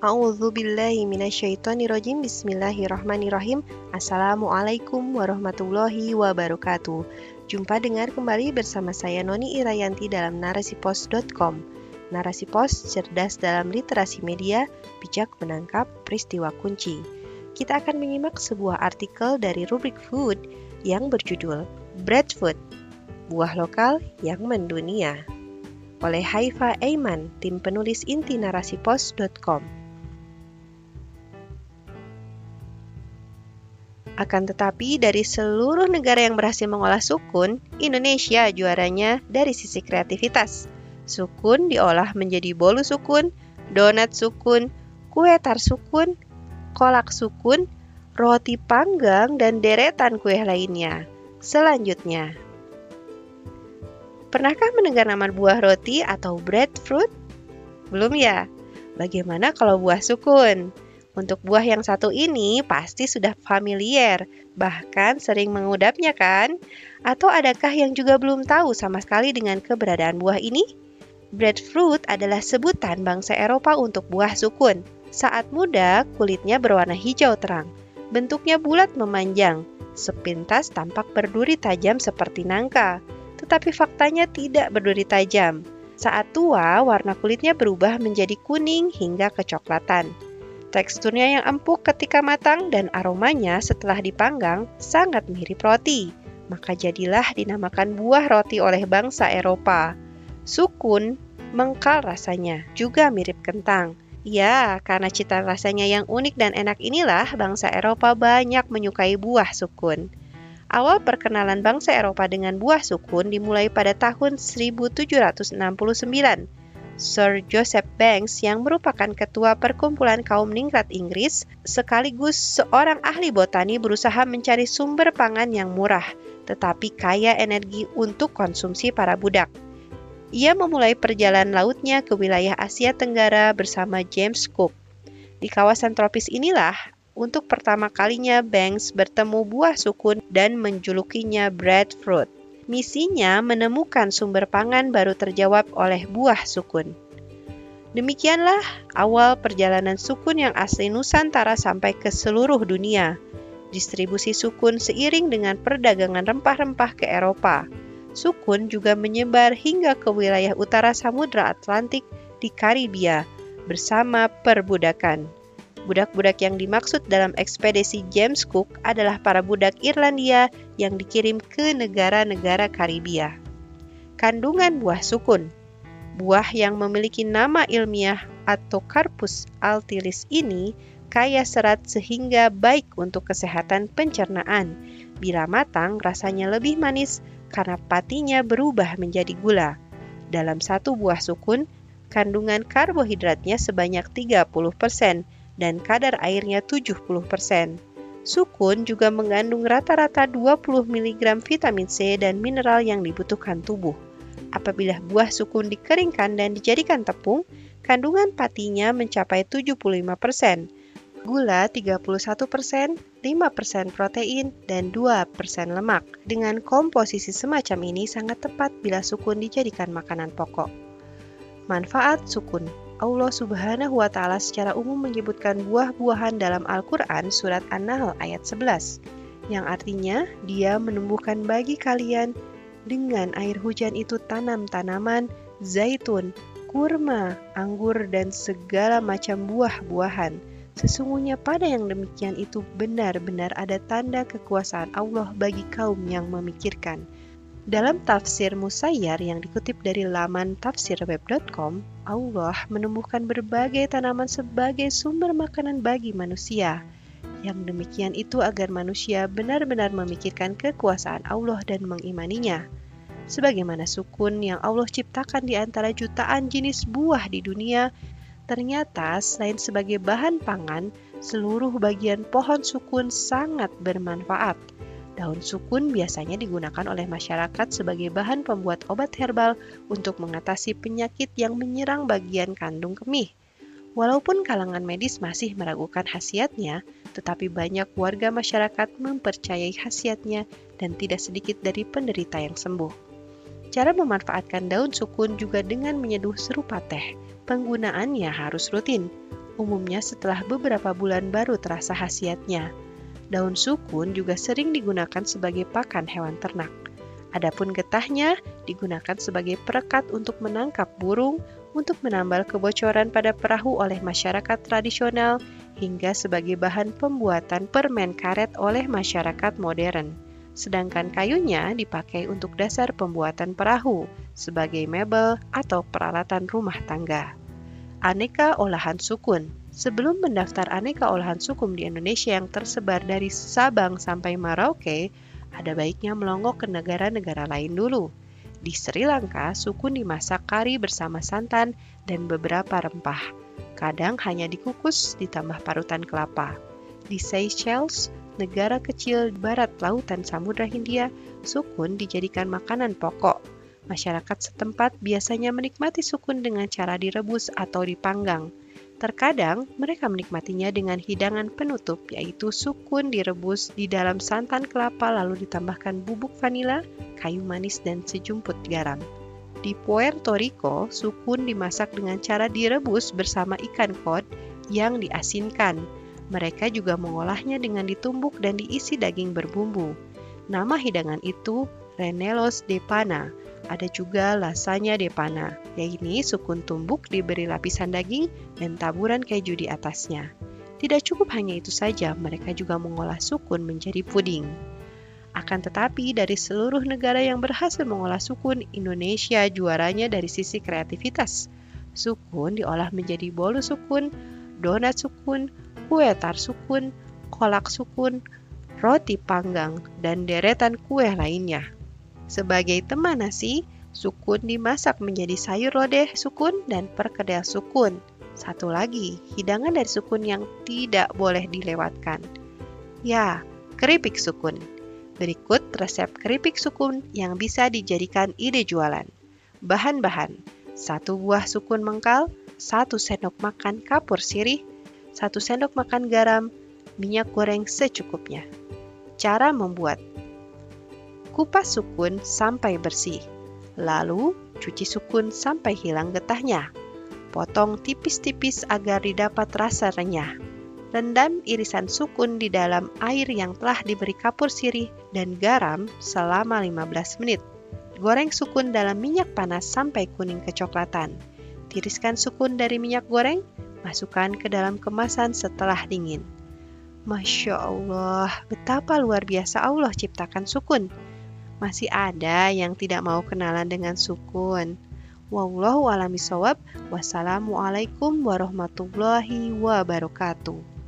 A'udzu billahi minasyaitonirrajim. Bismillahirrahmanirrahim. Assalamualaikum warahmatullahi wabarakatuh. Jumpa dengar kembali bersama saya Noni Irayanti dalam narasipos.com. Narasi pos cerdas dalam literasi media, bijak menangkap peristiwa kunci. Kita akan menyimak sebuah artikel dari rubrik Food yang berjudul Breadfood, buah lokal yang mendunia oleh Haifa Aiman, tim penulis inti narasipos.com. Akan tetapi, dari seluruh negara yang berhasil mengolah sukun, Indonesia juaranya dari sisi kreativitas. Sukun diolah menjadi bolu sukun, donat sukun, kue tar sukun, kolak sukun, roti panggang, dan deretan kue lainnya. Selanjutnya, Pernahkah mendengar nama buah roti atau breadfruit? Belum ya? Bagaimana kalau buah sukun? Untuk buah yang satu ini pasti sudah familiar, bahkan sering mengudapnya kan? Atau adakah yang juga belum tahu sama sekali dengan keberadaan buah ini? Breadfruit adalah sebutan bangsa Eropa untuk buah sukun. Saat muda, kulitnya berwarna hijau terang. Bentuknya bulat memanjang, sepintas tampak berduri tajam seperti nangka tetapi faktanya tidak berduri tajam. Saat tua, warna kulitnya berubah menjadi kuning hingga kecoklatan. Teksturnya yang empuk ketika matang dan aromanya setelah dipanggang sangat mirip roti. Maka jadilah dinamakan buah roti oleh bangsa Eropa. Sukun, mengkal rasanya, juga mirip kentang. Ya, karena cita rasanya yang unik dan enak inilah bangsa Eropa banyak menyukai buah sukun. Awal perkenalan bangsa Eropa dengan buah sukun dimulai pada tahun 1769. Sir Joseph Banks yang merupakan ketua perkumpulan kaum ningrat Inggris sekaligus seorang ahli botani berusaha mencari sumber pangan yang murah tetapi kaya energi untuk konsumsi para budak. Ia memulai perjalanan lautnya ke wilayah Asia Tenggara bersama James Cook. Di kawasan tropis inilah untuk pertama kalinya Banks bertemu buah sukun dan menjulukinya breadfruit. Misinya menemukan sumber pangan baru terjawab oleh buah sukun. Demikianlah awal perjalanan sukun yang asli Nusantara sampai ke seluruh dunia. Distribusi sukun seiring dengan perdagangan rempah-rempah ke Eropa. Sukun juga menyebar hingga ke wilayah utara Samudra Atlantik di Karibia bersama perbudakan. Budak-budak yang dimaksud dalam ekspedisi James Cook adalah para budak Irlandia yang dikirim ke negara-negara Karibia. Kandungan buah sukun Buah yang memiliki nama ilmiah atau Carpus altilis ini kaya serat sehingga baik untuk kesehatan pencernaan. Bila matang, rasanya lebih manis karena patinya berubah menjadi gula. Dalam satu buah sukun, kandungan karbohidratnya sebanyak 30 persen, dan kadar airnya 70%. Sukun juga mengandung rata-rata 20 mg vitamin C dan mineral yang dibutuhkan tubuh. Apabila buah sukun dikeringkan dan dijadikan tepung, kandungan patinya mencapai 75%, gula 31%, 5% protein, dan 2% lemak. Dengan komposisi semacam ini sangat tepat bila sukun dijadikan makanan pokok. Manfaat sukun Allah Subhanahu wa taala secara umum menyebutkan buah-buahan dalam Al-Qur'an surat An-Nahl ayat 11 yang artinya dia menumbuhkan bagi kalian dengan air hujan itu tanam-tanaman, zaitun, kurma, anggur dan segala macam buah-buahan. Sesungguhnya pada yang demikian itu benar-benar ada tanda kekuasaan Allah bagi kaum yang memikirkan. Dalam tafsir Musayyar yang dikutip dari laman tafsirweb.com, Allah menumbuhkan berbagai tanaman sebagai sumber makanan bagi manusia. Yang demikian itu agar manusia benar-benar memikirkan kekuasaan Allah dan mengimaninya. Sebagaimana sukun yang Allah ciptakan di antara jutaan jenis buah di dunia, ternyata selain sebagai bahan pangan, seluruh bagian pohon sukun sangat bermanfaat Daun sukun biasanya digunakan oleh masyarakat sebagai bahan pembuat obat herbal untuk mengatasi penyakit yang menyerang bagian kandung kemih. Walaupun kalangan medis masih meragukan khasiatnya, tetapi banyak warga masyarakat mempercayai khasiatnya dan tidak sedikit dari penderita yang sembuh. Cara memanfaatkan daun sukun juga dengan menyeduh serupa teh. Penggunaannya harus rutin. umumnya setelah beberapa bulan baru terasa khasiatnya. Daun sukun juga sering digunakan sebagai pakan hewan ternak. Adapun getahnya digunakan sebagai perekat untuk menangkap burung, untuk menambal kebocoran pada perahu oleh masyarakat tradisional, hingga sebagai bahan pembuatan permen karet oleh masyarakat modern. Sedangkan kayunya dipakai untuk dasar pembuatan perahu, sebagai mebel atau peralatan rumah tangga. Aneka olahan sukun Sebelum mendaftar aneka olahan sukun di Indonesia yang tersebar dari Sabang sampai Merauke, ada baiknya melonggok ke negara-negara lain dulu. Di Sri Lanka, sukun dimasak kari bersama santan dan beberapa rempah. Kadang hanya dikukus ditambah parutan kelapa. Di Seychelles, negara kecil barat lautan Samudra Hindia, sukun dijadikan makanan pokok. Masyarakat setempat biasanya menikmati sukun dengan cara direbus atau dipanggang. Terkadang mereka menikmatinya dengan hidangan penutup yaitu sukun direbus di dalam santan kelapa lalu ditambahkan bubuk vanila, kayu manis dan sejumput garam. Di Puerto Rico, sukun dimasak dengan cara direbus bersama ikan kod yang diasinkan. Mereka juga mengolahnya dengan ditumbuk dan diisi daging berbumbu. Nama hidangan itu Renelos de Pana ada juga lasanya de pana, yaitu sukun tumbuk diberi lapisan daging dan taburan keju di atasnya. Tidak cukup hanya itu saja, mereka juga mengolah sukun menjadi puding. Akan tetapi, dari seluruh negara yang berhasil mengolah sukun, Indonesia juaranya dari sisi kreativitas. Sukun diolah menjadi bolu sukun, donat sukun, kue tar sukun, kolak sukun, roti panggang, dan deretan kue lainnya. Sebagai teman nasi, sukun dimasak menjadi sayur lodeh sukun dan perkedel sukun. Satu lagi, hidangan dari sukun yang tidak boleh dilewatkan. Ya, keripik sukun. Berikut resep keripik sukun yang bisa dijadikan ide jualan. Bahan-bahan, satu buah sukun mengkal, satu sendok makan kapur sirih, satu sendok makan garam, minyak goreng secukupnya. Cara membuat Kupas sukun sampai bersih. Lalu, cuci sukun sampai hilang getahnya. Potong tipis-tipis agar didapat rasa renyah. Rendam irisan sukun di dalam air yang telah diberi kapur sirih dan garam selama 15 menit. Goreng sukun dalam minyak panas sampai kuning kecoklatan. Tiriskan sukun dari minyak goreng, masukkan ke dalam kemasan setelah dingin. Masya Allah, betapa luar biasa Allah ciptakan sukun masih ada yang tidak mau kenalan dengan sukun. Wallahu a'lam bishawab. Wassalamualaikum warahmatullahi wabarakatuh.